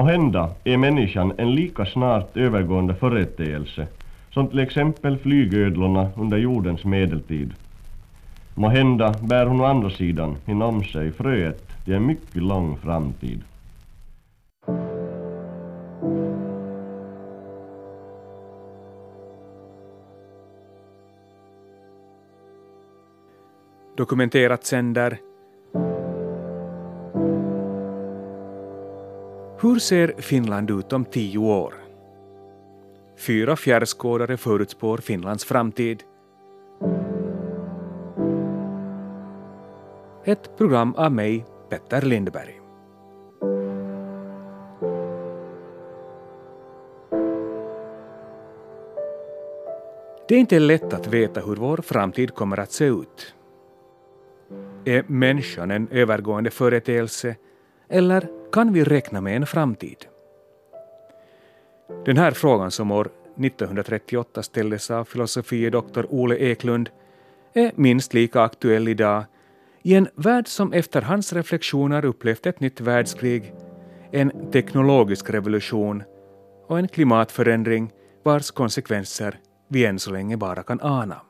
Måhända är människan en lika snart övergående företeelse som till exempel flygödlorna under jordens medeltid. Måhända bär hon å andra sidan inom sig fröet till en mycket lång framtid. Dokumenterat sänder Hur ser Finland ut om tio år? Fyra fjärrskådare förutspår Finlands framtid. Ett program av mig, Petter Lindberg. Det är inte lätt att veta hur vår framtid kommer att se ut. Är människan en övergående företeelse eller kan vi räkna med en framtid? Den här frågan som år 1938 ställdes av filosofie doktor Ole Eklund är minst lika aktuell idag i en värld som efter hans reflektioner upplevt ett nytt världskrig, en teknologisk revolution och en klimatförändring vars konsekvenser vi än så länge bara kan ana.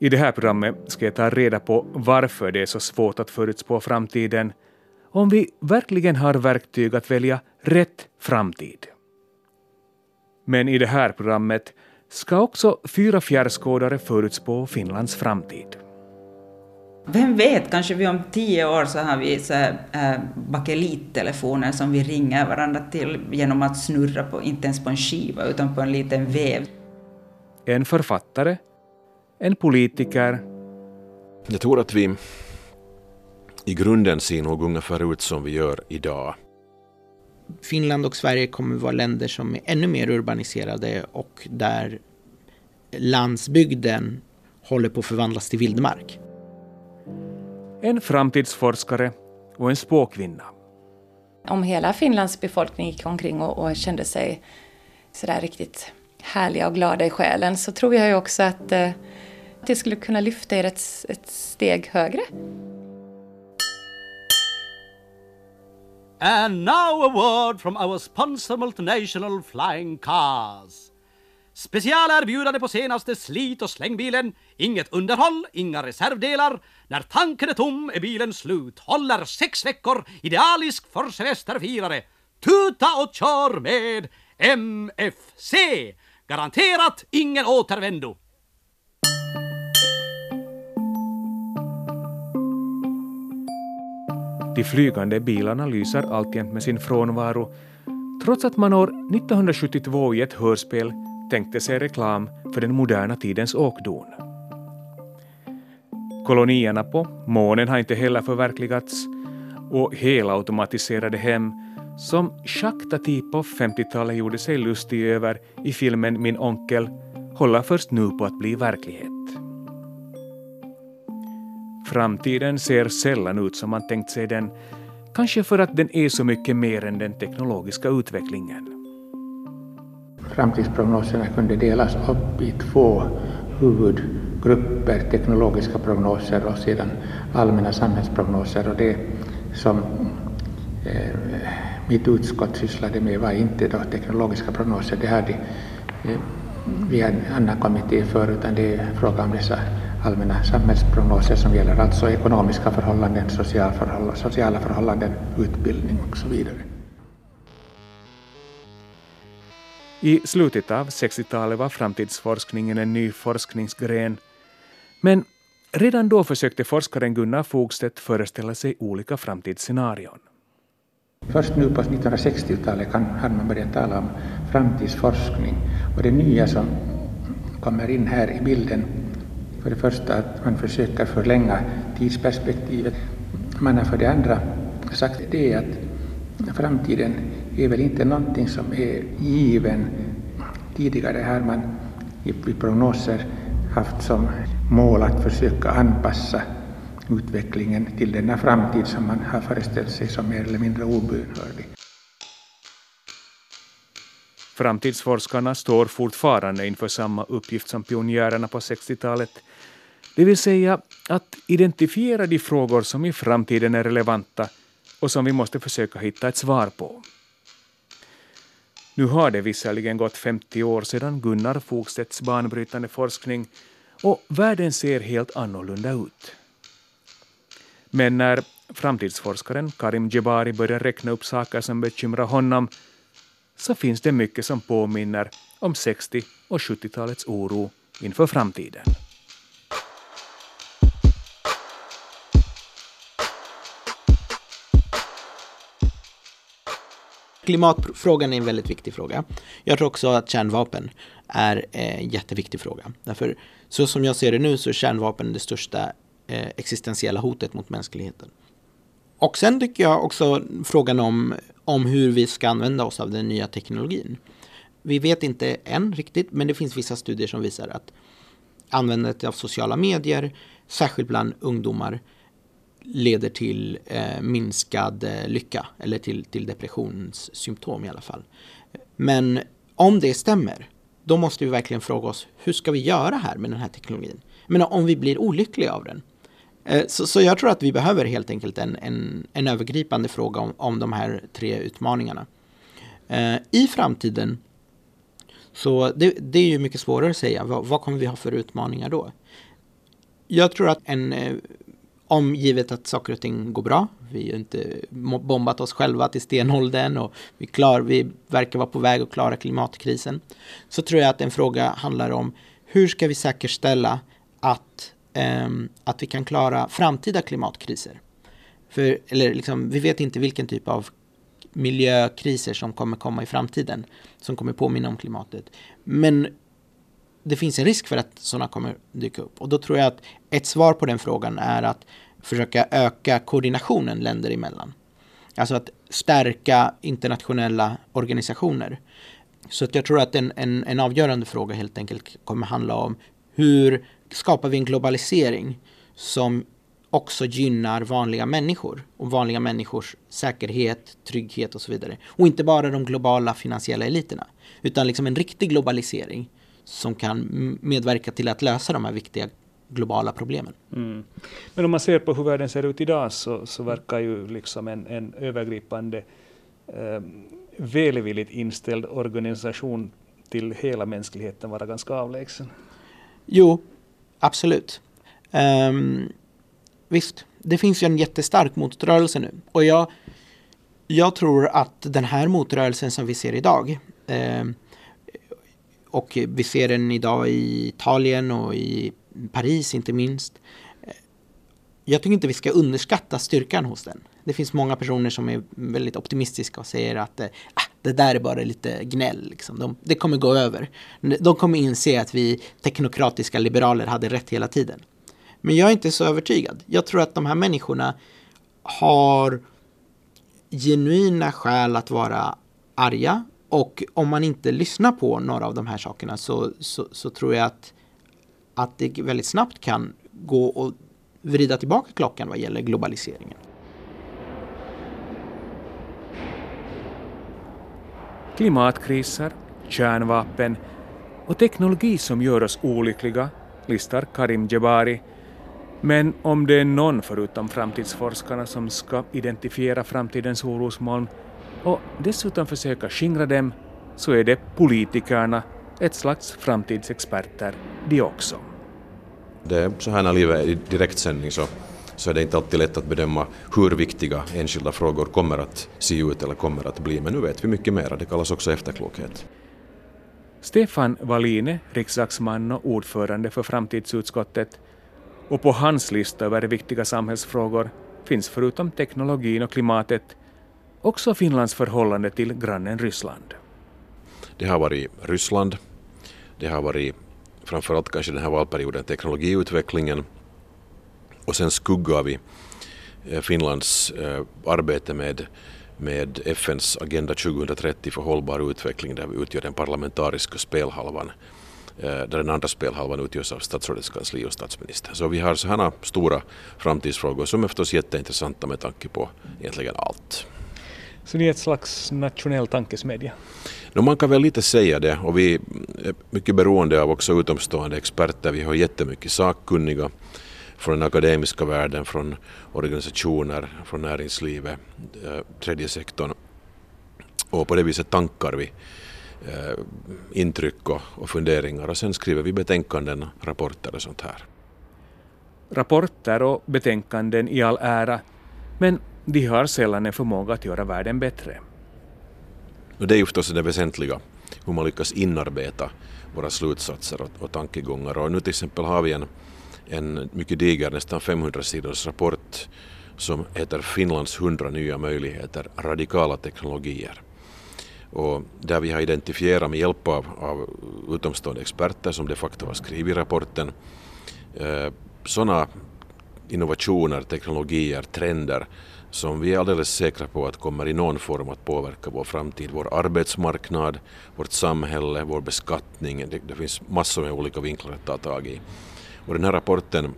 I det här programmet ska jag ta reda på varför det är så svårt att förutspå framtiden om vi verkligen har verktyg att välja rätt framtid. Men i det här programmet ska också fyra fjärrskådare förutspå Finlands framtid. Vem vet, kanske vi om tio år så har vi så här, äh, bakelittelefoner som vi ringer varandra till genom att snurra på, inte ens på en skiva utan på en liten vev. En författare, en politiker. Jag tror att vi i grunden ser nog ungefär ut som vi gör idag. Finland och Sverige kommer att vara länder som är ännu mer urbaniserade och där landsbygden håller på att förvandlas till vildmark. En framtidsforskare och en spåkvinna. Om hela Finlands befolkning gick omkring och, och kände sig sådär riktigt härliga och glada i själen så tror jag ju också att eh, det skulle kunna lyfta er ett, ett steg högre. And now a word from our sponsor Multinational Flying Cars. Specialerbjudande på senaste slit och slängbilen. Inget underhåll, inga reservdelar. När tanken är tom är bilen slut. Håller sex veckor. Idealisk för semesterfirare. Tuta och kör med MFC. Garanterat ingen återvändo. De flygande bilarna lyser alltjämt med sin frånvaro trots att man år 1972 i ett hörspel tänkte sig reklam för den moderna tidens åkdon. Kolonierna på månen har inte heller förverkligats och helautomatiserade hem som Jacques Tati på 50-talet gjorde sig lustig över i filmen Min onkel håller först nu på att bli verklighet. Framtiden ser sällan ut som man tänkt sig den, kanske för att den är så mycket mer än den teknologiska utvecklingen. Framtidsprognoserna kunde delas upp i två huvudgrupper, teknologiska prognoser och sedan allmänna samhällsprognoser. Och det som eh, mitt utskott sysslade med var inte då teknologiska prognoser, det hade eh, vi en annan kommitté för, utan det är fråga om dessa allmänna samhällsprognoser som gäller alltså ekonomiska förhållanden, sociala förhållanden, sociala förhållanden utbildning och så vidare. I slutet av 60-talet var framtidsforskningen en ny forskningsgren. Men redan då försökte forskaren Gunnar Fogstedt föreställa sig olika framtidsscenarion. Först nu på 1960-talet har man börjat tala om framtidsforskning. Och det nya som kommer in här i bilden för det första att man försöker förlänga tidsperspektivet. Man har för det andra sagt det att framtiden är väl inte någonting som är given. Tidigare har man i prognoser haft som mål att försöka anpassa utvecklingen till denna framtid som man har föreställt sig som mer eller mindre obönhörlig. Framtidsforskarna står fortfarande inför samma uppgift som pionjärerna på 60-talet, det vill säga att identifiera de frågor som i framtiden är relevanta och som vi måste försöka hitta ett svar på. Nu har det visserligen gått 50 år sedan Gunnar Fogstedts banbrytande forskning och världen ser helt annorlunda ut. Men när framtidsforskaren Karim Jebari börjar räkna upp saker som bekymrar honom så finns det mycket som påminner om 60 och 70-talets oro inför framtiden. Klimatfrågan är en väldigt viktig fråga. Jag tror också att kärnvapen är en jätteviktig fråga. Därför, så som jag ser det nu så är kärnvapen det största eh, existentiella hotet mot mänskligheten. Och sen tycker jag också frågan om, om hur vi ska använda oss av den nya teknologin. Vi vet inte än riktigt, men det finns vissa studier som visar att användandet av sociala medier, särskilt bland ungdomar, leder till eh, minskad eh, lycka eller till, till depressionssymptom i alla fall. Men om det stämmer, då måste vi verkligen fråga oss hur ska vi göra här med den här teknologin? Men om vi blir olyckliga av den. Eh, så, så, jag tror att vi behöver helt enkelt en, en, en övergripande fråga om, om de här tre utmaningarna. Eh, I framtiden så det, det, är ju mycket svårare att säga. Vad, vad, kommer vi ha för utmaningar då? Jag tror att en eh, om givet att saker och ting går bra. Vi har inte bombat oss själva till stenåldern och vi, klar, vi verkar vara på väg att klara klimatkrisen. Så tror jag att en fråga handlar om hur ska vi säkerställa att, um, att vi kan klara framtida klimatkriser? För, eller liksom, vi vet inte vilken typ av miljökriser som kommer komma i framtiden som kommer påminna om klimatet. Men det finns en risk för att sådana kommer dyka upp. Och då tror jag att ett svar på den frågan är att försöka öka koordinationen länder emellan. Alltså att stärka internationella organisationer. Så att jag tror att en, en, en avgörande fråga helt enkelt kommer handla om hur skapar vi en globalisering som också gynnar vanliga människor och vanliga människors säkerhet, trygghet och så vidare. Och inte bara de globala finansiella eliterna, utan liksom en riktig globalisering som kan medverka till att lösa de här viktiga globala problemen. Mm. Men om man ser på hur världen ser ut idag så, så verkar ju liksom en, en övergripande eh, välvilligt inställd organisation till hela mänskligheten vara ganska avlägsen. Jo, absolut. Um, visst, det finns ju en jättestark motrörelse nu och jag, jag tror att den här motrörelsen som vi ser idag um, och vi ser den idag i Italien och i Paris inte minst. Jag tycker inte vi ska underskatta styrkan hos den. Det finns många personer som är väldigt optimistiska och säger att eh, ah, det där är bara lite gnäll. Liksom. De, det kommer gå över. De kommer inse att vi teknokratiska liberaler hade rätt hela tiden. Men jag är inte så övertygad. Jag tror att de här människorna har genuina skäl att vara arga och om man inte lyssnar på några av de här sakerna så, så, så tror jag att, att det väldigt snabbt kan gå och vrida tillbaka klockan vad gäller globaliseringen. Klimatkriser, kärnvapen och teknologi som gör oss olyckliga, listar Karim Jebari. Men om det är någon förutom framtidsforskarna som ska identifiera framtidens orosmoln och dessutom försöka skingra dem så är det politikerna, ett slags framtidsexperter, de också. Det är så här när livet är i direktsändning så, så är det inte alltid lätt att bedöma hur viktiga enskilda frågor kommer att se ut eller kommer att bli, men nu vet vi mycket mer. Det kallas också efterklokhet. Stefan Walline, riksdagsman och ordförande för framtidsutskottet, och på hans lista över viktiga samhällsfrågor finns förutom teknologin och klimatet också Finlands förhållande till grannen Ryssland. Det har varit Ryssland, det har varit framförallt kanske den här valperioden teknologiutvecklingen och sen skuggar vi eh, Finlands eh, arbete med, med FNs Agenda 2030 för hållbar utveckling där vi utgör den parlamentariska spelhalvan eh, där den andra spelhalvan utgörs av statsrådets kansli och statsminister. Så vi har sådana stora framtidsfrågor som är förstås jätteintressanta med tanke på egentligen allt. Så ni är ett slags nationell tankesmedja? No, man kan väl lite säga det och vi är mycket beroende av också utomstående experter. Vi har jättemycket sakkunniga från den akademiska världen, från organisationer, från näringslivet, eh, tredje sektorn. Och på det viset tankar vi eh, intryck och funderingar och sen skriver vi betänkanden, rapporter och sånt här. Rapporter och betänkanden i all ära, men de har sällan en förmåga att göra världen bättre. Och det är ju förstås det väsentliga, hur man lyckas inarbeta våra slutsatser och, och tankegångar. Och nu till exempel har vi en, en mycket diger, nästan 500 sidors rapport som heter Finlands 100 nya möjligheter, radikala teknologier. Och där vi har identifierat med hjälp av, av utomstående experter som de facto har skrivit rapporten eh, sådana innovationer, teknologier, trender som vi är alldeles säkra på att kommer i någon form att påverka vår framtid, vår arbetsmarknad, vårt samhälle, vår beskattning. Det, det finns massor med olika vinklar att ta tag i. Och den här rapporten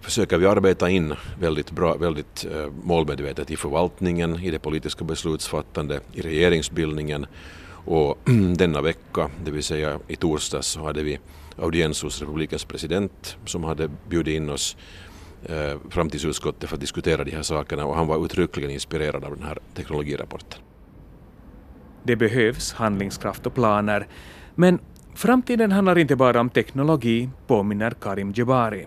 försöker vi arbeta in väldigt, bra, väldigt eh, målmedvetet i förvaltningen, i det politiska beslutsfattandet, i regeringsbildningen och denna vecka, det vill säga i torsdags, så hade vi audiens hos republikens president som hade bjudit in oss eh, framtidsutskottet för att diskutera de här sakerna och han var uttryckligen inspirerad av den här teknologirapporten. Det behövs handlingskraft och planer, men framtiden handlar inte bara om teknologi, påminner Karim Jebari.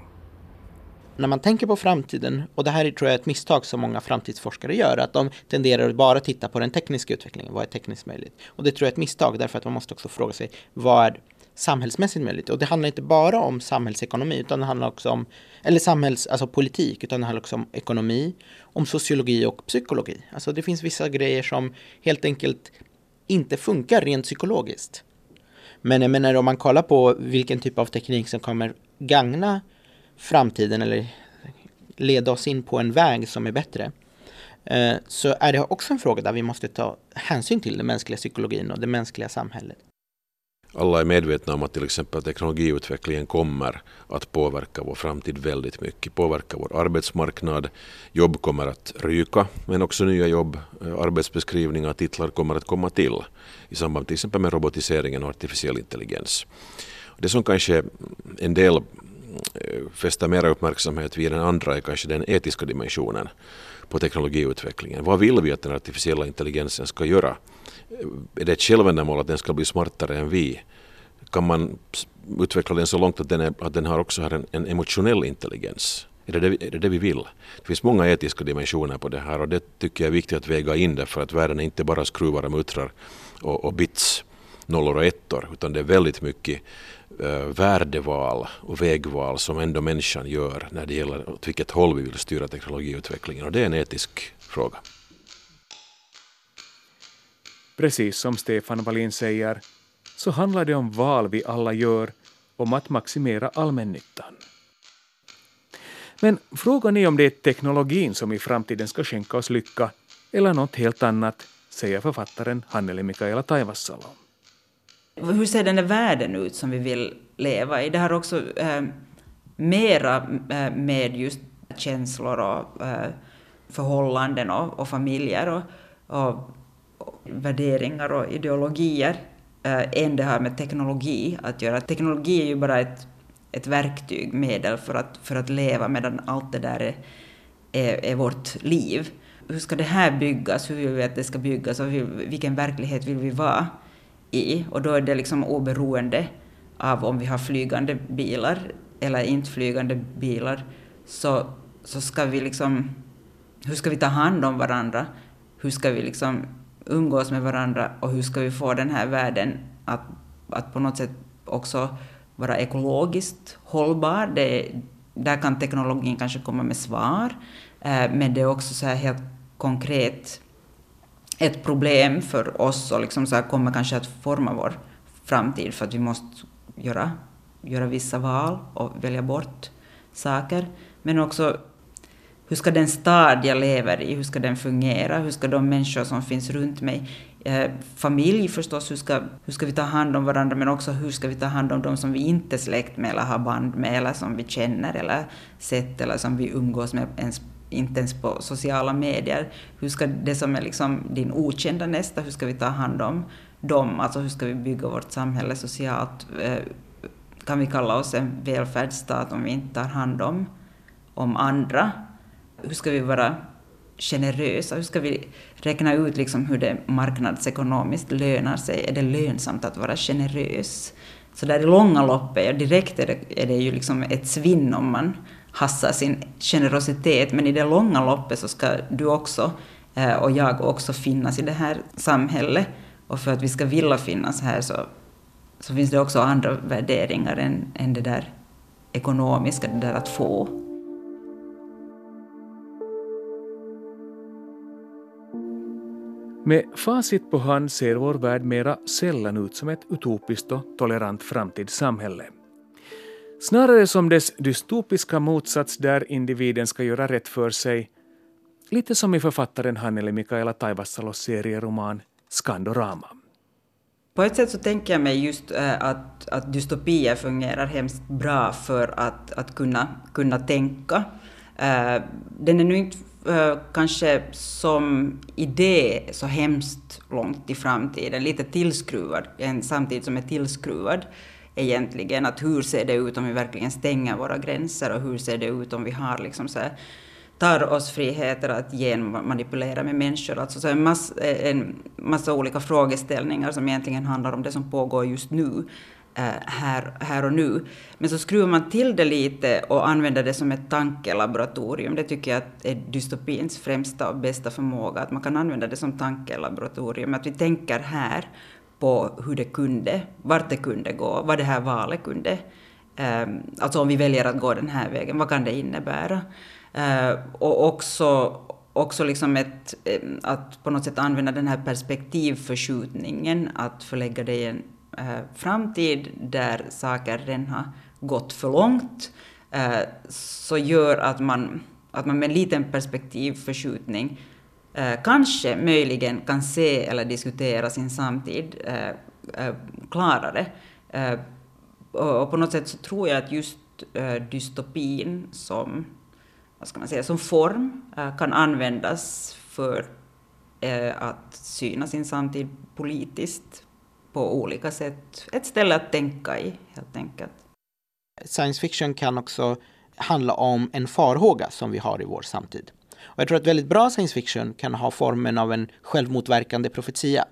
När man tänker på framtiden, och det här tror jag är ett misstag som många framtidsforskare gör, att de tenderar att bara titta på den tekniska utvecklingen, vad är tekniskt möjligt? Och det tror jag är ett misstag, därför att man måste också fråga sig, vad är samhällsmässigt möjligt. Och det handlar inte bara om samhällsekonomi, utan det handlar också om, eller samhälls, alltså politik, utan det handlar också om ekonomi, om sociologi och psykologi. Alltså det finns vissa grejer som helt enkelt inte funkar rent psykologiskt. Men jag menar om man kollar på vilken typ av teknik som kommer gagna framtiden eller leda oss in på en väg som är bättre eh, så är det också en fråga där vi måste ta hänsyn till den mänskliga psykologin och det mänskliga samhället. Alla är medvetna om att till exempel teknologiutvecklingen kommer att påverka vår framtid väldigt mycket, påverka vår arbetsmarknad, jobb kommer att ryka, men också nya jobb, eh, arbetsbeskrivningar, titlar kommer att komma till i samband till exempel med robotiseringen och artificiell intelligens. Det som kanske en del eh, fäster mera uppmärksamhet vid än andra är kanske den etiska dimensionen på teknologiutvecklingen. Vad vill vi att den artificiella intelligensen ska göra? Är det ett självändamål att den ska bli smartare än vi? Kan man utveckla den så långt att den, är, att den har också har en, en emotionell intelligens? Är det det, är det det vi vill? Det finns många etiska dimensioner på det här och det tycker jag är viktigt att väga in därför att världen är inte bara skruvar och muttrar och, och bits, nollor och ettor utan det är väldigt mycket uh, värdeval och vägval som ändå människan gör när det gäller åt vilket håll vi vill styra teknologiutvecklingen och det är en etisk fråga. Precis som Stefan Wallin säger så handlar det om val vi alla gör om att maximera allmännyttan. Men frågan är om det är teknologin som i framtiden ska skänka oss lycka eller något helt annat, säger författaren Hanneli Mikaela Taivassalo. Hur ser den där världen ut som vi vill leva i? Det har också eh, mera eh, med just känslor och eh, förhållanden och, och familjer och, och värderingar och ideologier eh, än det har med teknologi att göra. Teknologi är ju bara ett, ett verktyg, medel för att, för att leva medan allt det där är, är, är vårt liv. Hur ska det här byggas? Hur vill vi att det ska byggas? Och hur, vilken verklighet vill vi vara i? Och då är det liksom oberoende av om vi har flygande bilar eller inte flygande bilar så, så ska vi liksom... Hur ska vi ta hand om varandra? Hur ska vi liksom umgås med varandra och hur ska vi få den här världen att, att på något sätt också vara ekologiskt hållbar. Det, där kan teknologin kanske komma med svar, eh, men det är också så här helt konkret ett problem för oss och liksom så här kommer kanske att forma vår framtid för att vi måste göra, göra vissa val och välja bort saker. Men också hur ska den stad jag lever i, hur ska den fungera? Hur ska de människor som finns runt mig, eh, familj förstås, hur ska, hur ska vi ta hand om varandra, men också hur ska vi ta hand om de som vi inte är släkt med eller har band med, eller som vi känner eller sett, eller som vi umgås med ens, inte ens på sociala medier. Hur ska det som är liksom din okända nästa, hur ska vi ta hand om dem? Alltså hur ska vi bygga vårt samhälle socialt? Eh, kan vi kalla oss en välfärdsstat om vi inte tar hand om om andra. Hur ska vi vara generösa? Hur ska vi räkna ut liksom hur det marknadsekonomiskt lönar sig? Är det lönsamt att vara generös? Så där i långa loppet, ja, direkt är det, är det ju liksom ett svinn om man hassar sin generositet, men i det långa loppet så ska du också eh, och jag också finnas i det här samhället. Och för att vi ska vilja finnas här så, så finns det också andra värderingar än, än det där ekonomiska, det där att få. Med facit på hand ser vår värld mera sällan ut som ett utopiskt och tolerant framtidssamhälle. Snarare som dess dystopiska motsats där individen ska göra rätt för sig, lite som i författaren Hanneli Mikaela Taivassalos serieroman Skandorama. På ett sätt så tänker jag mig just eh, att, att dystopier fungerar hemskt bra för att, att kunna, kunna tänka. Eh, den är nu inte Eh, kanske som idé så hemskt långt i framtiden, lite tillskruvad, en samtid som är tillskruvad egentligen. Att hur ser det ut om vi verkligen stänger våra gränser och hur ser det ut om vi har liksom så här, tar oss friheter att genmanipulera med människor. Alltså så en, massa, eh, en massa olika frågeställningar som egentligen handlar om det som pågår just nu. Eh, här, här och nu. Men så skruvar man till det lite och använder det som ett tankelaboratorium. Det tycker jag är dystopins främsta och bästa förmåga, att man kan använda det som tankelaboratorium. Att vi tänker här på hur det kunde, vart det kunde gå, vad det här valet kunde... Ehm, alltså om vi väljer att gå den här vägen, vad kan det innebära? Eh, och också, också liksom ett, eh, att på något sätt använda den här perspektivförskjutningen, att förlägga det i en Eh, framtid där saker redan har gått för långt, eh, så gör att man, att man med en liten perspektivförskjutning eh, kanske möjligen kan se eller diskutera sin samtid klarare. och på något sätt så tror jag att just dystopin som vad ska man säga, som form eh, kan användas för att syna sin samtid politiskt på olika sätt. Ett ställe att tänka i, helt enkelt. Science fiction kan också handla om en farhåga som vi har i vår samtid. Och jag tror att väldigt bra science fiction kan ha formen av en självmotverkande profetia.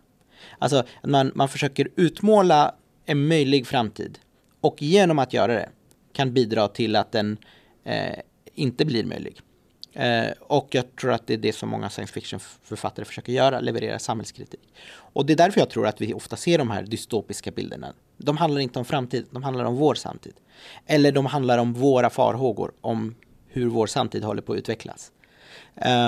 Alltså att man, man försöker utmåla en möjlig framtid och genom att göra det kan bidra till att den eh, inte blir möjlig. Eh, och jag tror att det är det som många science fiction-författare försöker göra, leverera samhällskritik. Och det är därför jag tror att vi ofta ser de här dystopiska bilderna. De handlar inte om framtid, de handlar om vår samtid. Eller de handlar om våra farhågor om hur vår samtid håller på att utvecklas.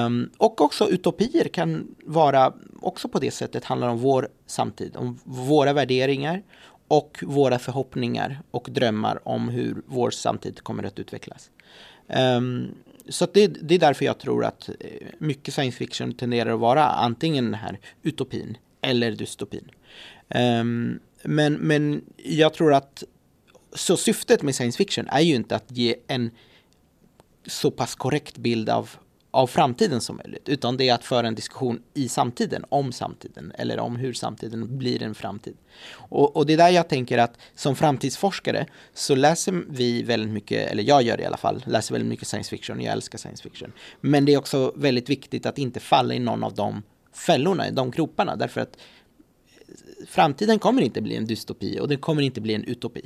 Um, och också utopier kan vara också på det sättet handlar om vår samtid, om våra värderingar och våra förhoppningar och drömmar om hur vår samtid kommer att utvecklas. Um, så det, det, är därför jag tror att eh, mycket science fiction tenderar att vara antingen den här utopin eller dystopin. Um, men, men jag tror att så syftet med science fiction är ju inte att ge en så pass korrekt bild av av framtiden som möjligt, utan det är att föra en diskussion i samtiden, om samtiden, eller om hur samtiden blir en framtid. Och, och det är där jag tänker att som framtidsforskare så läser vi väldigt mycket, eller jag gör det i alla fall, läser väldigt mycket science fiction, jag älskar science fiction. Men det är också väldigt viktigt att inte falla i någon av de fällorna, i de groparna, därför att framtiden kommer inte bli en dystopi och det kommer inte bli en utopi.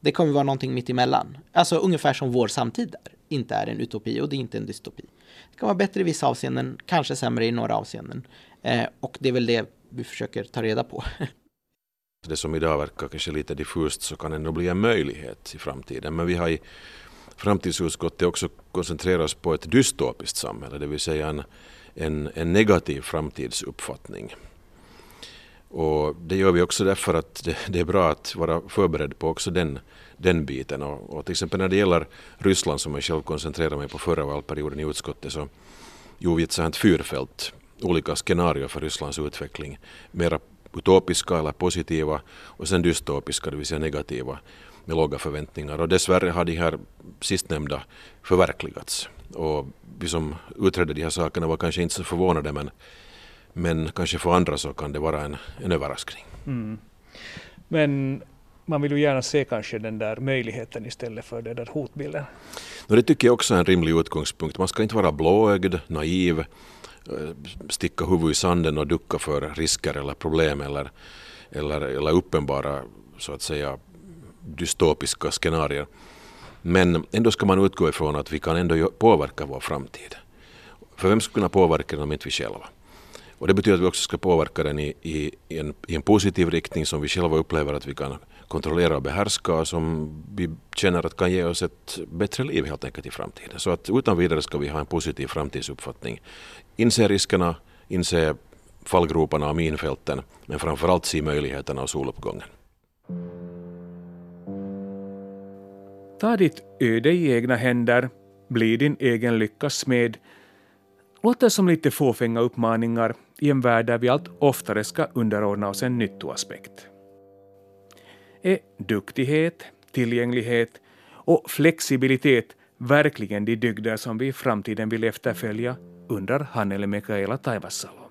Det kommer vara någonting mitt emellan. Alltså ungefär som vår samtid är. Inte är en utopi och det är inte en dystopi. Det kan vara bättre i vissa avseenden, kanske sämre i några avseenden. Eh, och det är väl det vi försöker ta reda på. det som idag verkar kanske lite diffust så kan ändå bli en möjlighet i framtiden. Men vi har i framtidsutskottet också koncentrerat oss på ett dystopiskt samhälle, det vill säga en, en, en negativ framtidsuppfattning. Och det gör vi också därför att det, det, är bra att vara förberedd på också den, den biten. Och, och till exempel när det gäller Ryssland som jag själv koncentrerade mig på förra valperioden i utskottet så gjorde vi ett sånt fyrfält, olika scenarier för Rysslands utveckling. Mera utopiska eller positiva och sen dystopiska, det vill säga negativa med låga förväntningar. Och dessvärre har de här sistnämnda förverkligats. Och vi som utredde de här sakerna var kanske inte så förvånade men men kanske för andra så kan det vara en, en överraskning. Mm. Men man vill ju gärna se kanske den där möjligheten istället för den där hotbilden. No, det tycker jag också är en rimlig utgångspunkt. Man ska inte vara blåögd, naiv, eh, sticka huvudet i sanden och ducka för risker eller problem eller, eller, eller uppenbara så att säga dystopiska scenarier. Men ändå ska man utgå ifrån att vi kan ändå påverka vår framtid. För vem ska kunna påverka den om inte vi själva? Och det betyder att vi också ska påverka den i, i, i, en, i en positiv riktning som vi själva upplever att vi kan kontrollera och behärska och som vi känner att kan ge oss ett bättre liv helt enkelt i framtiden. Så att utan vidare ska vi ha en positiv framtidsuppfattning. Inse riskerna, inse fallgroparna och minfälten men framförallt se möjligheterna och soluppgången. Ta ditt öde i egna händer, bli din egen lyckas smed. Låter som lite fåfänga uppmaningar i en värld där vi allt oftare ska underordna oss en nyttoaspekt. Är duktighet, tillgänglighet och flexibilitet verkligen de dygder som vi i framtiden vill efterfölja, undrar han eller Mikaela Taivassalo.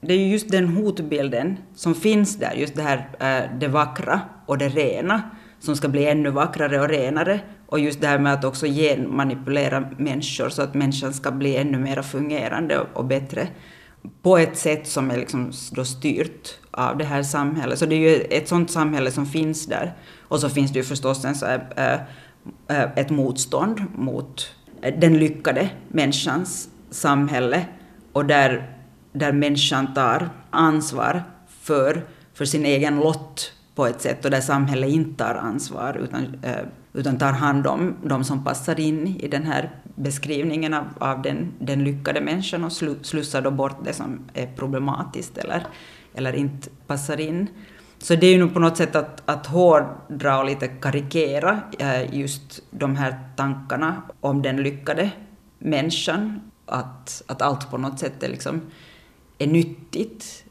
Det är just den hotbilden som finns där, just det här eh, det vackra och det rena, som ska bli ännu vackrare och renare. Och just det här med att också genmanipulera människor så att människan ska bli ännu mer fungerande och bättre på ett sätt som är liksom då styrt av det här samhället. Så det är ju ett sådant samhälle som finns där. Och så finns det ju förstås en så här, eh, eh, ett motstånd mot eh, den lyckade människans samhälle och där, där människan tar ansvar för, för sin egen lott på ett sätt och där samhället inte tar ansvar utan, utan tar hand om de som passar in i den här beskrivningen av, av den, den lyckade människan och slussar då bort det som är problematiskt eller, eller inte passar in. Så det är ju nog på något sätt att, att hårdra och lite karikera eh, just de här tankarna om den lyckade människan. Att, att allt på något sätt är, liksom, är nyttigt.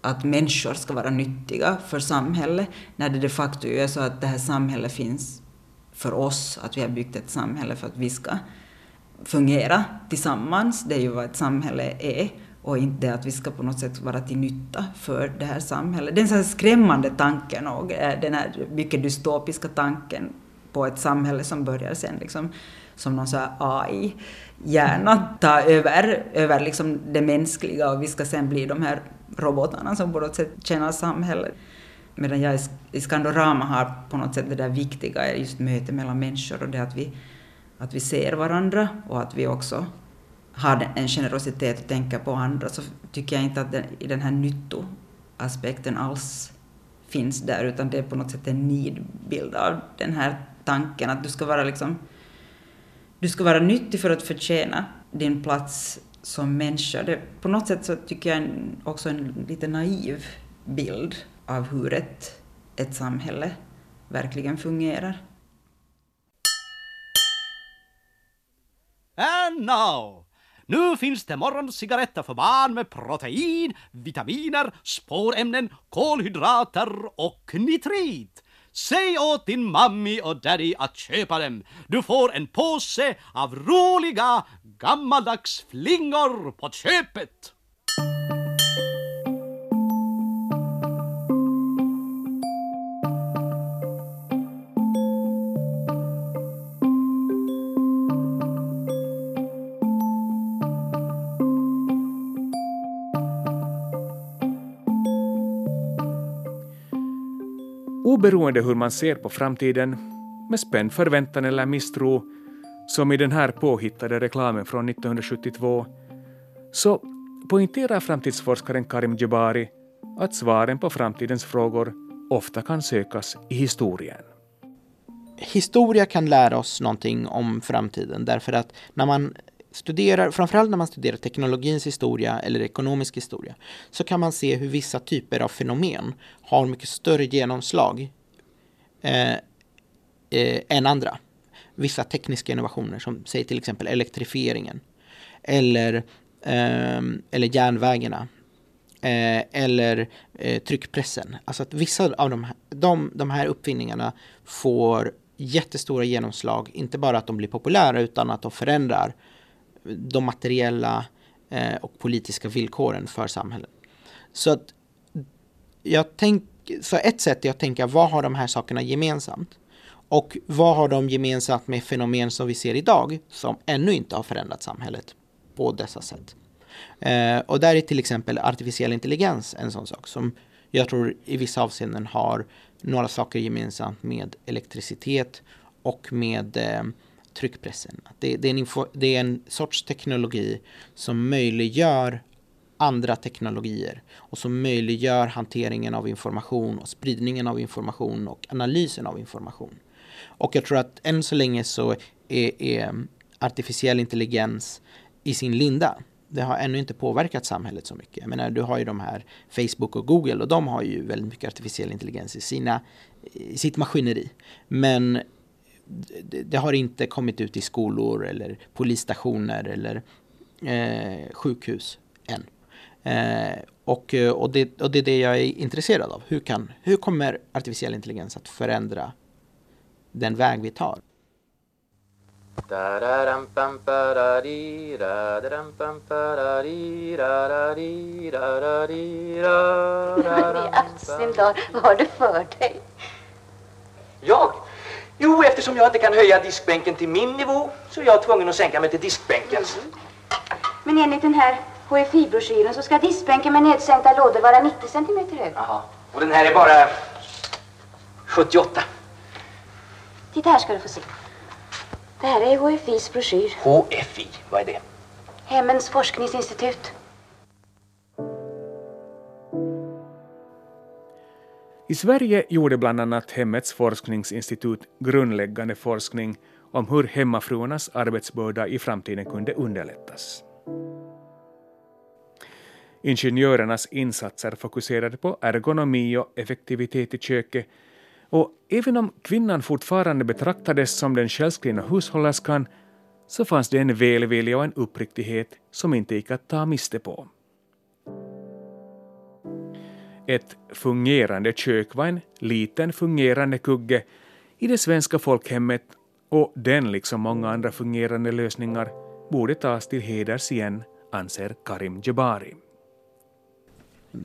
Att människor ska vara nyttiga för samhället. När det de facto är så att det här samhället finns för oss. Att vi har byggt ett samhälle för att vi ska fungera tillsammans. Det är ju vad ett samhälle är och inte att vi ska på något sätt vara till nytta för det här samhället. Den här skrämmande tanken och eh, den här mycket dystopiska tanken på ett samhälle som börjar sen liksom som någon AI gärna ta över, över liksom det mänskliga och vi ska sen bli de här robotarna som på något sätt tjänar samhället. Medan jag i Skandorama har på något sätt det där viktiga, just mötet mellan människor och det att vi, att vi ser varandra och att vi också har en generositet och tänker på andra så tycker jag inte att den, i den här nyttoaspekten alls finns där utan det är på något sätt en nidbild av den här tanken att du ska vara liksom du ska vara nyttig för att förtjäna din plats som människa. Det, på något sätt så tycker jag en, också en lite naiv bild av hur ett, ett samhälle verkligen fungerar. And now Nu finns det morgoncigaretter för barn med protein, vitaminer, spårämnen, kolhydrater och nitrit. Säg åt din mammi och daddy att köpa dem. Du får en påse av roliga gammaldags flingor på köpet. Oberoende hur man ser på framtiden, med spänd förväntan eller misstro, som i den här påhittade reklamen från 1972, så poängterar framtidsforskaren Karim Jebari att svaren på framtidens frågor ofta kan sökas i historien. Historia kan lära oss någonting om framtiden därför att när man studerar, framförallt när man studerar teknologins historia eller ekonomisk historia, så kan man se hur vissa typer av fenomen har mycket större genomslag eh, eh, än andra. Vissa tekniska innovationer som säg till exempel elektrifieringen eller, eh, eller järnvägarna eh, eller eh, tryckpressen. Alltså att vissa av de, de, de här uppfinningarna får jättestora genomslag, inte bara att de blir populära utan att de förändrar de materiella eh, och politiska villkoren för samhället. Så att jag tänk, så ett sätt är att tänka vad har de här sakerna gemensamt? Och vad har de gemensamt med fenomen som vi ser idag som ännu inte har förändrat samhället på dessa sätt? Eh, och där är till exempel artificiell intelligens en sån sak som jag tror i vissa avseenden har några saker gemensamt med elektricitet och med eh, tryckpressen. Det, det, är info, det, är en sorts teknologi som möjliggör andra teknologier och som möjliggör hanteringen av information och spridningen av information och analysen av information. Och jag tror att än så länge så är, är artificiell intelligens i sin linda. Det har ännu inte påverkat samhället så mycket. Jag menar, du har ju de här Facebook och Google och de har ju väldigt mycket artificiell intelligens i, sina, i sitt maskineri. Men det, det har inte kommit ut i skolor eller polisstationer eller eh, sjukhus än. Eh, och, och, det, och det är det jag är intresserad av. Hur, kan, hur kommer artificiell intelligens att förändra den väg vi tar? vad har du för dig? Jag? Jo, eftersom jag inte kan höja diskbänken till min nivå så är jag tvungen att sänka mig till diskbänkens. Mm. Men enligt den här HFI-broschyren så ska diskbänken med nedsänkta lådor vara 90 cm hög. Jaha, och den här är bara 78. Titta här ska du få se. Det här är HFIs broschyr. HFI, vad är det? Hemmens forskningsinstitut. I Sverige gjorde bland annat Hemmets forskningsinstitut grundläggande forskning om hur hemmafruarnas arbetsbörda i framtiden kunde underlättas. Ingenjörernas insatser fokuserade på ergonomi och effektivitet i köket och även om kvinnan fortfarande betraktades som den självskrivna hushållerskan så fanns det en välvilja och en uppriktighet som inte gick att ta miste på. Ett fungerande kök var en liten fungerande kugge i det svenska folkhemmet och den, liksom många andra fungerande lösningar, borde tas till heders igen, anser Karim Jebari.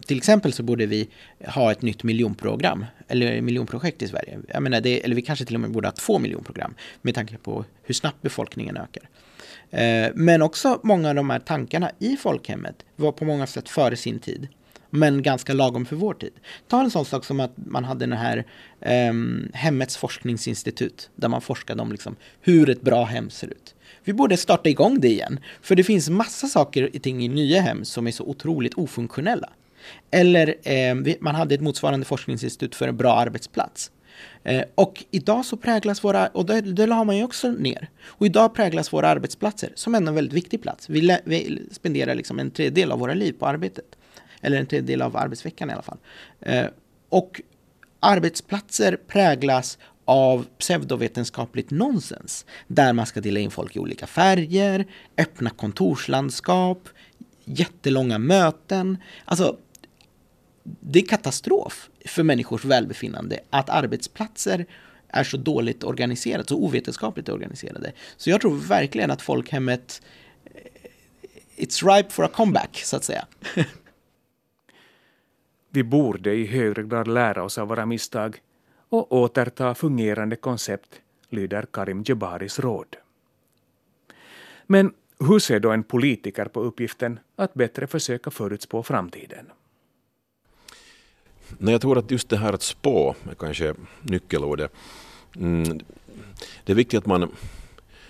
Till exempel så borde vi ha ett nytt miljonprogram, eller miljonprojekt i Sverige. Jag menar det, eller vi kanske till och med borde ha två miljonprogram med tanke på hur snabbt befolkningen ökar. Eh, men också många av de här tankarna i folkhemmet var på många sätt före sin tid. Men ganska lagom för vår tid. Ta en sån sak som att man hade den här eh, Hemmets forskningsinstitut. Där man forskade om liksom hur ett bra hem ser ut. Vi borde starta igång det igen. För det finns massa saker i ting i nya hem som är så otroligt ofunktionella. Eller eh, man hade ett motsvarande forskningsinstitut för en bra arbetsplats. Eh, och idag så präglas våra, och det, det la man ju också ner. Och idag präglas våra arbetsplatser som en väldigt viktig plats. Vi, vi spenderar liksom en tredjedel av våra liv på arbetet. Eller en tredjedel av arbetsveckan i alla fall. Eh, och arbetsplatser präglas av pseudovetenskapligt nonsens. Där man ska dela in folk i olika färger, öppna kontorslandskap, jättelånga möten. Alltså, det är katastrof för människors välbefinnande att arbetsplatser är så dåligt organiserade, så ovetenskapligt organiserade. Så jag tror verkligen att folkhemmet eh, It's ripe for a comeback, så att säga. Vi borde i högre grad lära oss av våra misstag och återta fungerande koncept, lyder Karim Jebaris råd. Men hur ser då en politiker på uppgiften att bättre försöka förutspå framtiden? Nej, jag tror att just det här att spå är kanske nyckelordet. Mm, det är viktigt att man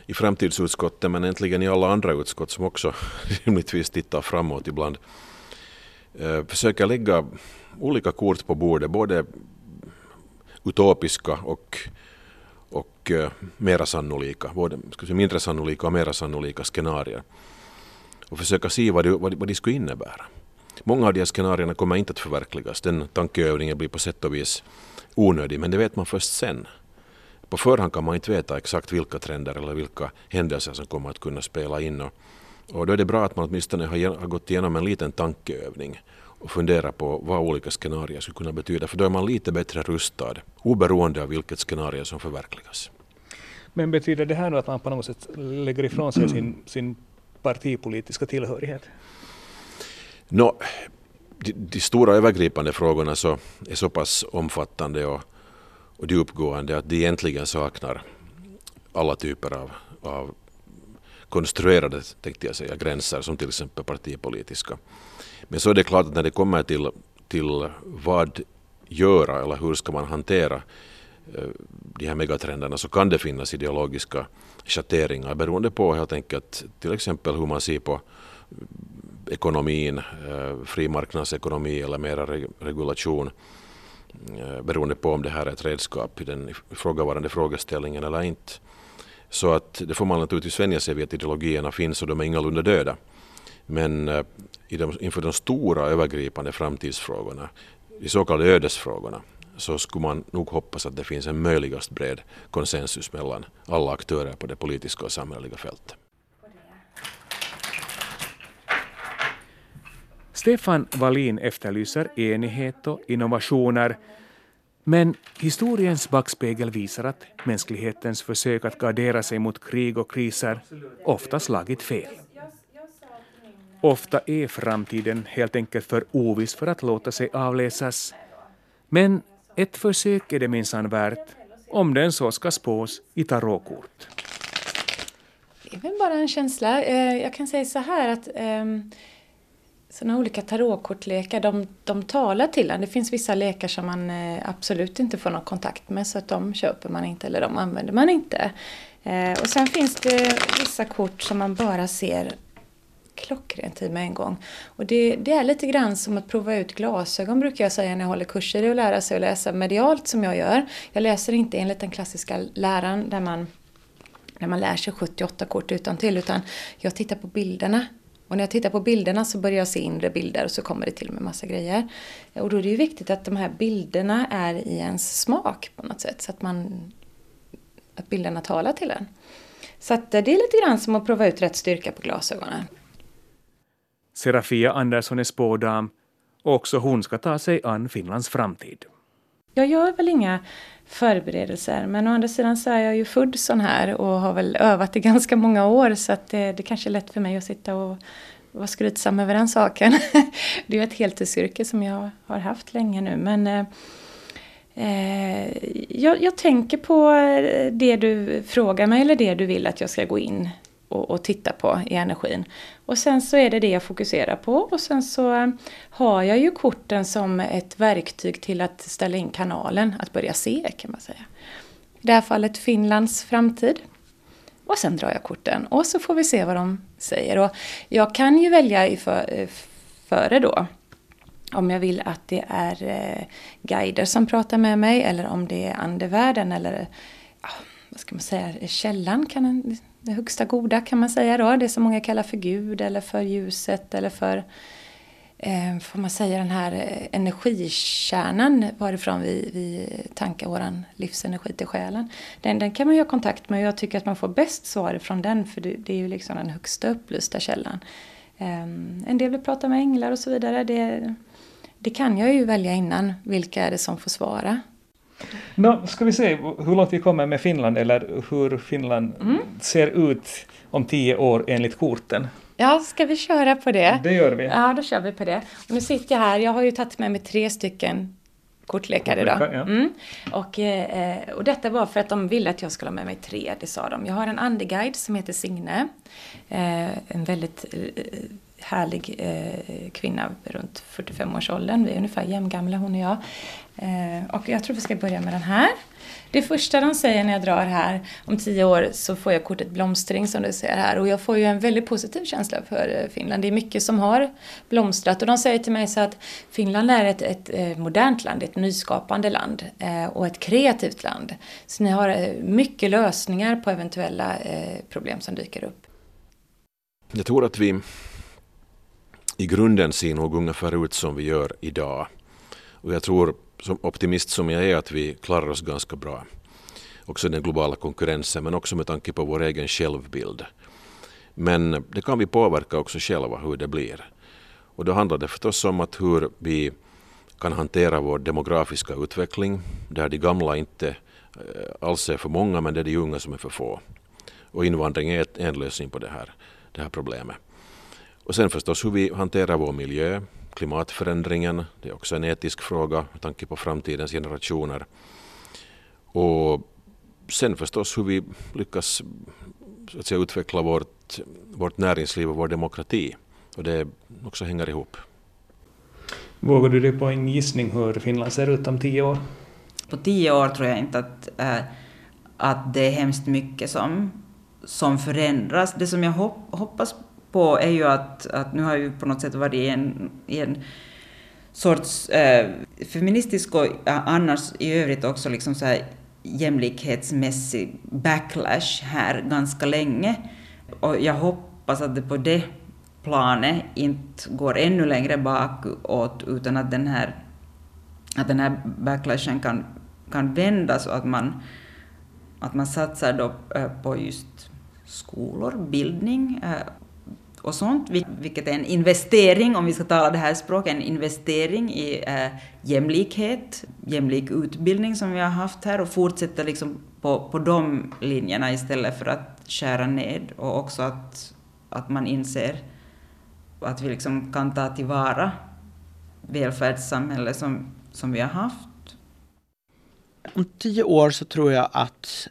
i framtidsutskottet men äntligen i alla andra utskott som också rimligtvis tittar framåt ibland Eh, försöker lägga olika kort på bordet, både utopiska och, och eh, mera sannolika, både ska säga, mindre sannolika och mera sannolika scenarier. Och försöka se vad, det, vad, vad de skulle innebära. Många av de här scenarierna kommer inte att förverkligas. Den tankeövningen blir på sätt och vis onödig, men det vet man först sen. På förhand kan man inte veta exakt vilka trender eller vilka händelser som kommer att kunna spela in. Och, och då är det bra att man åtminstone har, har gått igenom en liten tankeövning och fundera på vad olika scenarier skulle kunna betyda. För då är man lite bättre rustad, oberoende av vilket scenario som förverkligas. Men betyder det här nu att man på något sätt lägger ifrån sig sin, sin partipolitiska tillhörighet? No, de, de, stora övergripande frågorna så är så pass omfattande och, och djupgående att de egentligen saknar alla typer av, av konstruerade tänkte jag säga, gränser som till exempel partipolitiska. Men så är det klart att när det kommer till, till vad göra eller hur ska man hantera eh, de här megatrenderna så kan det finnas ideologiska schatteringar beroende på helt enkelt till exempel hur man ser på eh, ekonomin, eh, fri marknadsekonomi eller mera regulation beroende på om det här är ett redskap i den ifrågavarande frågeställningen eller inte. Så att det får man naturligtvis vänja sig vid att ideologierna finns och de är ingalunda döda. Men eh, i de, inför de stora övergripande framtidsfrågorna, de så kallade ödesfrågorna, så skulle man nog hoppas att det finns en möjligast bred konsensus mellan alla aktörer på det politiska och samhälleliga fältet. Stefan Wallin efterlyser enighet och innovationer men historiens backspegel visar att mänsklighetens försök att gardera sig mot krig och kriser ofta slagit fel. Ofta är framtiden helt enkelt för oviss för att låta sig avläsas. Men ett försök är det minsann värt, om den så ska spås i tarotkort. Det är väl bara en känsla. Eh, jag kan säga så här att ehm, sådana olika tarotkortlekar, de, de talar till en. Det finns vissa lekar som man eh, absolut inte får någon kontakt med så att de köper man inte eller de använder man inte. Eh, och sen finns det vissa kort som man bara ser klockrent i med en gång. Och det, det, är lite grann som att prova ut glasögon brukar jag säga när jag håller kurser i att lära sig att läsa medialt som jag gör. Jag läser inte enligt den klassiska läran där man, där man lär sig 78 kort utan till utan jag tittar på bilderna och när jag tittar på bilderna så börjar jag se inre bilder och så kommer det till med massa grejer. Och då är det ju viktigt att de här bilderna är i ens smak på något sätt. Så att, man, att bilderna talar till en. Så att det är lite grann som att prova ut rätt styrka på glasögonen. Serafia Andersson är spådam och också hon ska ta sig an Finlands framtid. Jag gör väl inga förberedelser. Men å andra sidan så är jag ju född sån här och har väl övat i ganska många år så att det, det kanske är lätt för mig att sitta och vara skrytsam över den saken. det är ju ett heltidsyrke som jag har haft länge nu men eh, eh, jag, jag, tänker på det du frågar mig eller det du vill att jag ska gå in och, och, titta på i energin. Och sen så är det det jag fokuserar på och sen så eh, har jag ju korten som ett verktyg till att ställa in kanalen, att börja se kan man säga. I det här fallet Finlands framtid. Och sen drar jag korten och så får vi se vad de säger. Och jag kan ju välja i för, eh, före då om jag vill att det är eh, guider som pratar med mig eller om det är andevärlden eller vad ska man säga, källan kan en, det högsta goda kan man säga då. Det som många kallar för Gud eller för ljuset eller för eh, får man säga den här eh, energikärnan varifrån vi, vi tankar vår livsenergi till själen. Den, den kan man ju ha kontakt med och jag tycker att man får bäst svar från den för det, det är ju liksom den högsta upplysta källan. Eh, en del vill prata med änglar och så vidare. Det, det kan jag ju välja innan. Vilka är det som får svara? No, ska vi se hur långt vi kommer med Finland eller hur Finland mm. ser ut om tio år enligt korten? Ja, ska vi köra på det? Det gör vi. Ja, då kör vi på det. Och nu sitter jag här, jag har ju tagit med mig tre stycken kortlekar idag. Ja. Mm. Och, eh, och detta var för att de ville att jag skulle ha med mig tre, det sa de. Jag har en andeguide som heter Signe. Eh, en väldigt eh, härlig eh, kvinna runt 45-årsåldern. Vi är ungefär jämngamla hon och jag. Eh, och jag tror vi ska börja med den här. Det första de säger när jag drar här, om tio år så får jag kortet blomstring som du ser här. Och jag får ju en väldigt positiv känsla för eh, Finland. Det är mycket som har blomstrat. Och de säger till mig så att Finland är ett, ett eh, modernt land, ett nyskapande land eh, och ett kreativt land. Så ni har eh, mycket lösningar på eventuella problem som dyker upp. Jag tror att vi i grunden ser nog ungefär ut som vi gör idag. Och jag tror som optimist som jag är att vi klarar oss ganska bra. Också i den globala konkurrensen men också med tanke på vår egen självbild. Men det kan vi påverka också själva hur det blir. Och då handlar det förstås om att hur vi kan hantera vår demografiska utveckling där de gamla inte eh, alls är för många men det är de unga som är för få. Och invandring är en lösning på det här, det här problemet. Och sen förstås hur vi hanterar vår miljö, klimatförändringen, det är också en etisk fråga med tanke på framtidens generationer. Och sen förstås hur vi lyckas så att säga, utveckla vårt, vårt näringsliv och vår demokrati. Och det också hänger ihop. Vågar du dig på en gissning hur Finland ser ut om tio år? På tio år tror jag inte att, äh, att det är hemskt mycket som, som förändras. Det som jag hopp, hoppas på är ju att, att nu har ju på något sätt varit i en, i en sorts eh, feministisk och annars i övrigt också liksom så här jämlikhetsmässig backlash här ganska länge. Och jag hoppas att det på det planet inte går ännu längre bakåt utan att den här, att den här backlashen kan, kan vändas och att man, att man satsar då eh, på just skolor, bildning eh, och sånt, vilket är en investering, om vi ska tala det här språket, en investering i eh, jämlikhet, jämlik utbildning som vi har haft här och fortsätta liksom på, på de linjerna istället för att skära ned och också att, att man inser att vi liksom kan ta tillvara välfärdssamhället som, som vi har haft. Om tio år så tror jag att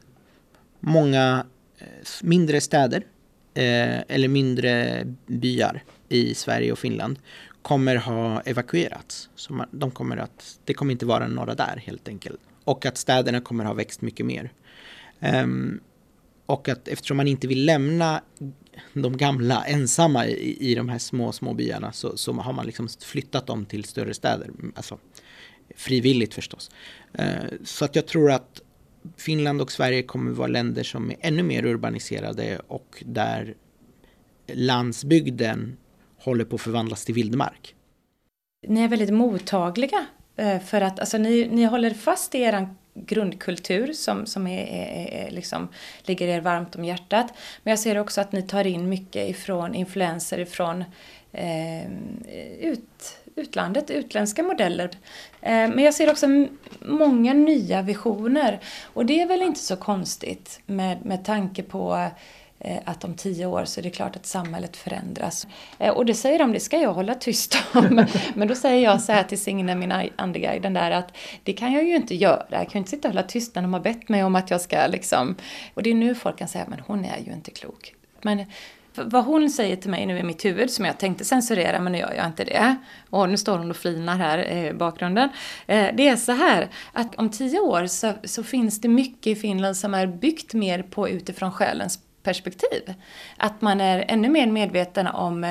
många eh, mindre städer eh, eller mindre byar i Sverige och Finland kommer ha evakuerats. Så man, de kommer att, det kommer inte vara några där helt enkelt. Och att städerna kommer ha växt mycket mer. Um, och att eftersom man inte vill lämna de gamla ensamma i, i de här små, små byarna så, så har man liksom flyttat dem till större städer. Alltså frivilligt förstås. Uh, så att jag tror att Finland och Sverige kommer vara länder som är ännu mer urbaniserade och där landsbygden håller på att förvandlas till vildmark. Ni är väldigt mottagliga eh, för att alltså, ni, ni håller fast i er grundkultur som, som är, är, är, liksom, ligger er varmt om hjärtat. Men jag ser också att ni tar in mycket ifrån influenser ifrån eh, ut, utlandet, utländska modeller. Eh, men jag ser också många nya visioner och det är väl inte så konstigt med, med tanke på eh, att om tio år så är det klart att samhället förändras. Eh, och det säger de, det ska jag hålla tyst om. Men då säger jag så här till Signe, min andeguiden där, att det kan jag ju inte göra. Jag kan ju inte sitta och hålla tyst när de har bett mig om att jag ska liksom... Och det är nu folk kan säga, men hon är ju inte klok. Men vad hon säger till mig nu i mitt huvud, som jag tänkte censurera, men nu gör jag inte det. Och nu står hon och flinar här eh, i bakgrunden. Eh, det är så här, att om tio år så, så finns det mycket i Finland som är byggt mer på utifrån själens perspektiv. Att man är ännu mer medveten om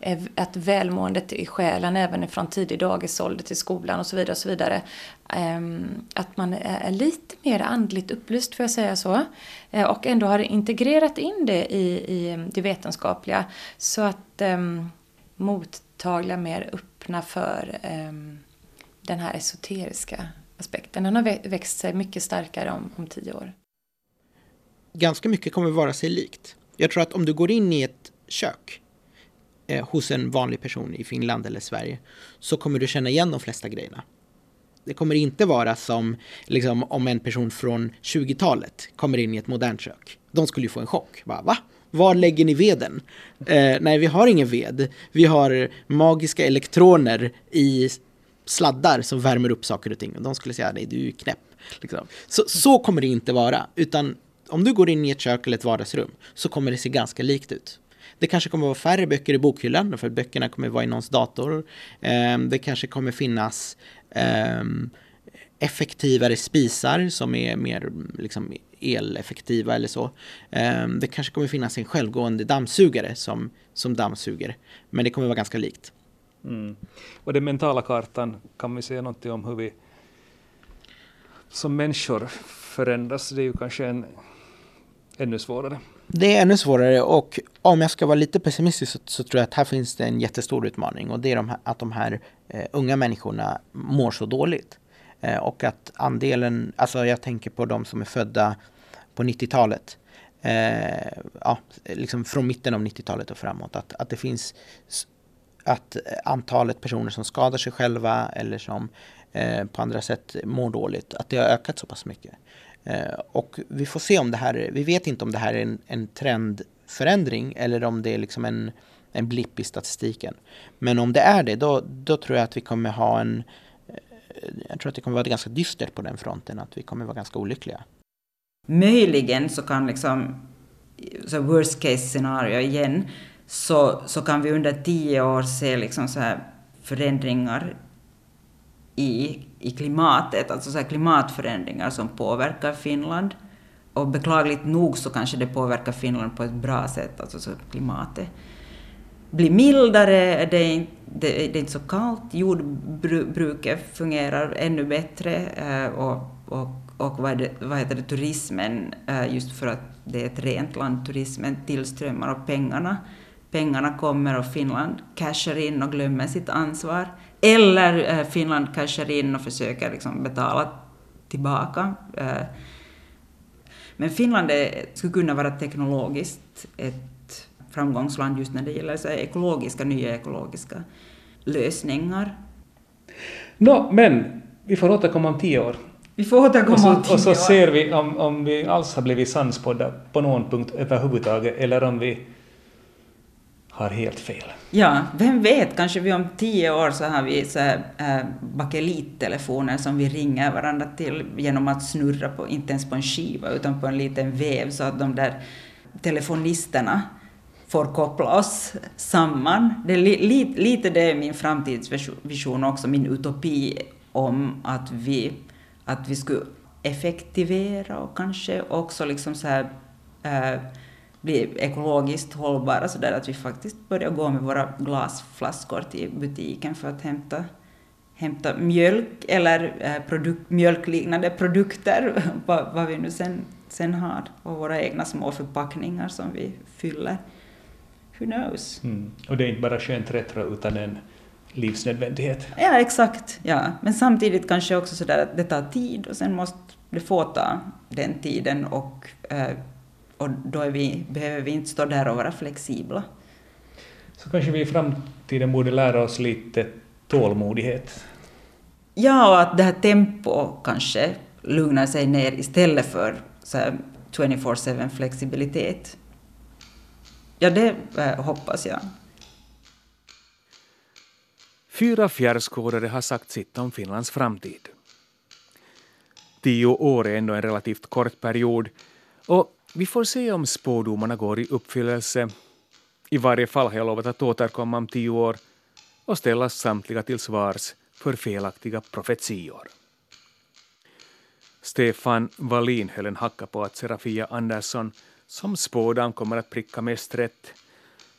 eh, att välmåendet i själen även från tidig dagisålder till skolan och så vidare. Och så vidare. Ehm, att man är lite mer andligt upplyst, får jag säga så. Eh, och ändå har integrerat in det i, i ehm, det vetenskapliga. Så att um, mottagliga mer öppna för um, den här esoteriska aspekten. Den har växt sig mycket starkare om, om tio år ganska mycket kommer vara sig likt. Jag tror att om du går in i ett kök eh, hos en vanlig person i Finland eller Sverige så kommer du känna igen de flesta grejerna. Det kommer inte vara som liksom, om en person från 20-talet kommer in i ett modernt kök. De skulle ju få en chock. Va? Va? Var lägger ni veden? Eh, nej, vi har ingen ved. Vi har magiska elektroner i sladdar som värmer upp saker och ting. Och de skulle säga nej, du är knäpp. Liksom. Så, så kommer det inte vara. Utan om du går in i ett kök eller ett vardagsrum så kommer det se ganska likt ut. Det kanske kommer att vara färre böcker i bokhyllan för böckerna kommer att vara i någons dator. Ehm, det kanske kommer finnas ehm, effektivare spisar som är mer liksom, eleffektiva eller så. Ehm, det kanske kommer finnas en självgående dammsugare som, som dammsuger. Men det kommer vara ganska likt. Mm. Och den mentala kartan, kan vi säga någonting om hur vi som människor förändras? Det är ju kanske en ännu svårare. Det är ännu svårare och om jag ska vara lite pessimistisk så, så tror jag att här finns det en jättestor utmaning och det är de här, att de här eh, unga människorna mår så dåligt. Eh, och att andelen, alltså jag tänker på de som är födda på 90-talet, eh, ja, liksom från mitten av 90-talet och framåt, att, att det finns att antalet personer som skadar sig själva eller som eh, på andra sätt mår dåligt, att det har ökat så pass mycket. Eh, och vi får se om det här, vi vet inte om det här är en, en trendförändring eller om det är liksom en, en blipp i statistiken. Men om det är det, då, då tror jag att vi kommer ha en, eh, jag tror att det kommer vara ganska dystert på den fronten, att vi kommer vara ganska olyckliga. Möjligen så kan liksom, så worst case scenario igen, så, så kan vi under tio år se liksom så här förändringar i, i klimatet, alltså så här klimatförändringar som påverkar Finland. Och beklagligt nog så kanske det påverkar Finland på ett bra sätt, alltså så klimatet blir mildare, det är, inte, det, är inte så kallt, jordbruket fungerar ännu bättre eh, och, och, och vad, det, vad heter det, turismen, eh, just för att det är ett rent land, turismen tillströmmar och pengarna, pengarna kommer och Finland cashar in och glömmer sitt ansvar. Eller eh, Finland cashar in och försöker liksom betala tillbaka. Men Finland är, skulle kunna vara teknologiskt ett framgångsland just när det gäller så ekologiska, nya ekologiska lösningar. Nå, no, men vi får återkomma om tio år. Vi får återkomma och så, om tio år. Och så ser vi om, om vi alls har blivit sannspådda på någon punkt överhuvudtaget eller om vi har helt fel. Ja, vem vet, kanske vi om tio år så har vi så här, eh, äh, bakelittelefoner som vi ringer varandra till genom att snurra på, inte ens på en skiva utan på en liten väv så att de där telefonisterna får koppla oss samman. Det är li, li, lite det är min framtidsvision också, min utopi om att vi, att vi skulle effektivera och kanske också liksom så här, äh, bli ekologiskt hållbara så där att vi faktiskt börjar gå med våra glasflaskor till butiken för att hämta, hämta mjölk eller äh, produk, mjölkliknande produkter, vad, vad vi nu sen, sen har, och våra egna små förpackningar som vi fyller who knows? Mm. Och det är inte bara skönt retro utan en livsnödvändighet. Ja, exakt. Ja. Men samtidigt kanske också så där att det tar tid och sen måste det få ta den tiden och, eh, och då vi, behöver vi inte stå där och vara flexibla. Så kanske vi i framtiden borde lära oss lite tålmodighet? Ja, och att det här tempot kanske lugnar sig ner istället för 24-7 flexibilitet. Ja, det äh, hoppas jag. Fyra fjärrskådare har sagt sitt om Finlands framtid. Tio år är ändå en relativt kort period och vi får se om spådomarna går i uppfyllelse. I varje fall har jag lovat att återkomma om tio år och ställa samtliga till svars för felaktiga profetior. Stefan Wallin höll en hacka på att Serafia Andersson som spådam kommer att pricka mest rätt.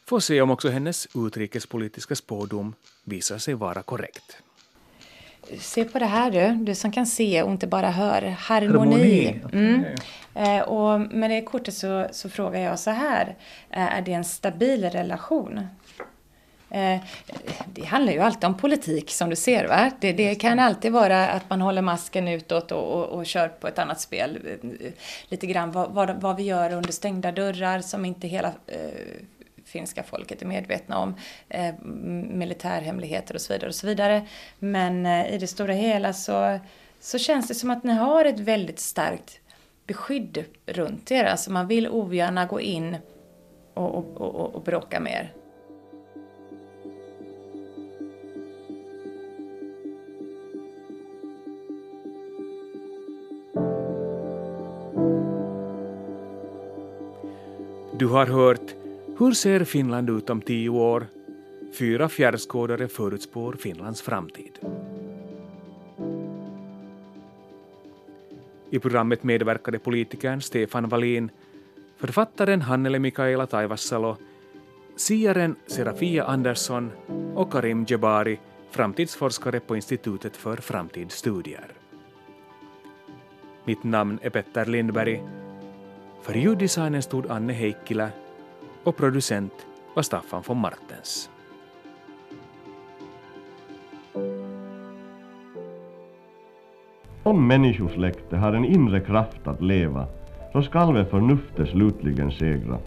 Får se om också hennes utrikespolitiska spådom visar sig vara korrekt. Se på det här du, du som kan se och inte bara hör. Harmoni. Harmoni. Mm. Eh, och med det kortet så, så frågar jag så här. Eh, är det en stabil relation? Eh, det handlar ju alltid om politik som du ser. Va? Det, det kan alltid vara att man håller masken utåt och, och, och kör på ett annat spel. Lite grann vad, vad, vad, vi gör under stängda dörrar som inte hela eh, finska folket är medvetna om. Eh, militärhemligheter och så vidare. och så vidare. Men eh, i det stora hela så, så känns det som att ni har ett väldigt starkt beskydd runt er. Alltså man vill ogärna gå in och, och, och, och bråka mer. Du har hört hur ser Finland ut om tio år? Fyra fjärrskådare förutspår Finlands framtid. I programmet medverkade politikern Stefan Wallin, författaren Hannele Mikaela Taivassalo, siaren Serafia Andersson och Karim Jebari, framtidsforskare på Institutet för framtidsstudier. Mitt namn är Petter Lindberg för ljuddesignen stod Anne Heikkilä och producent var Staffan von Martens. Om människosläktet har en inre kraft att leva, så skall väl förnuftet slutligen segra.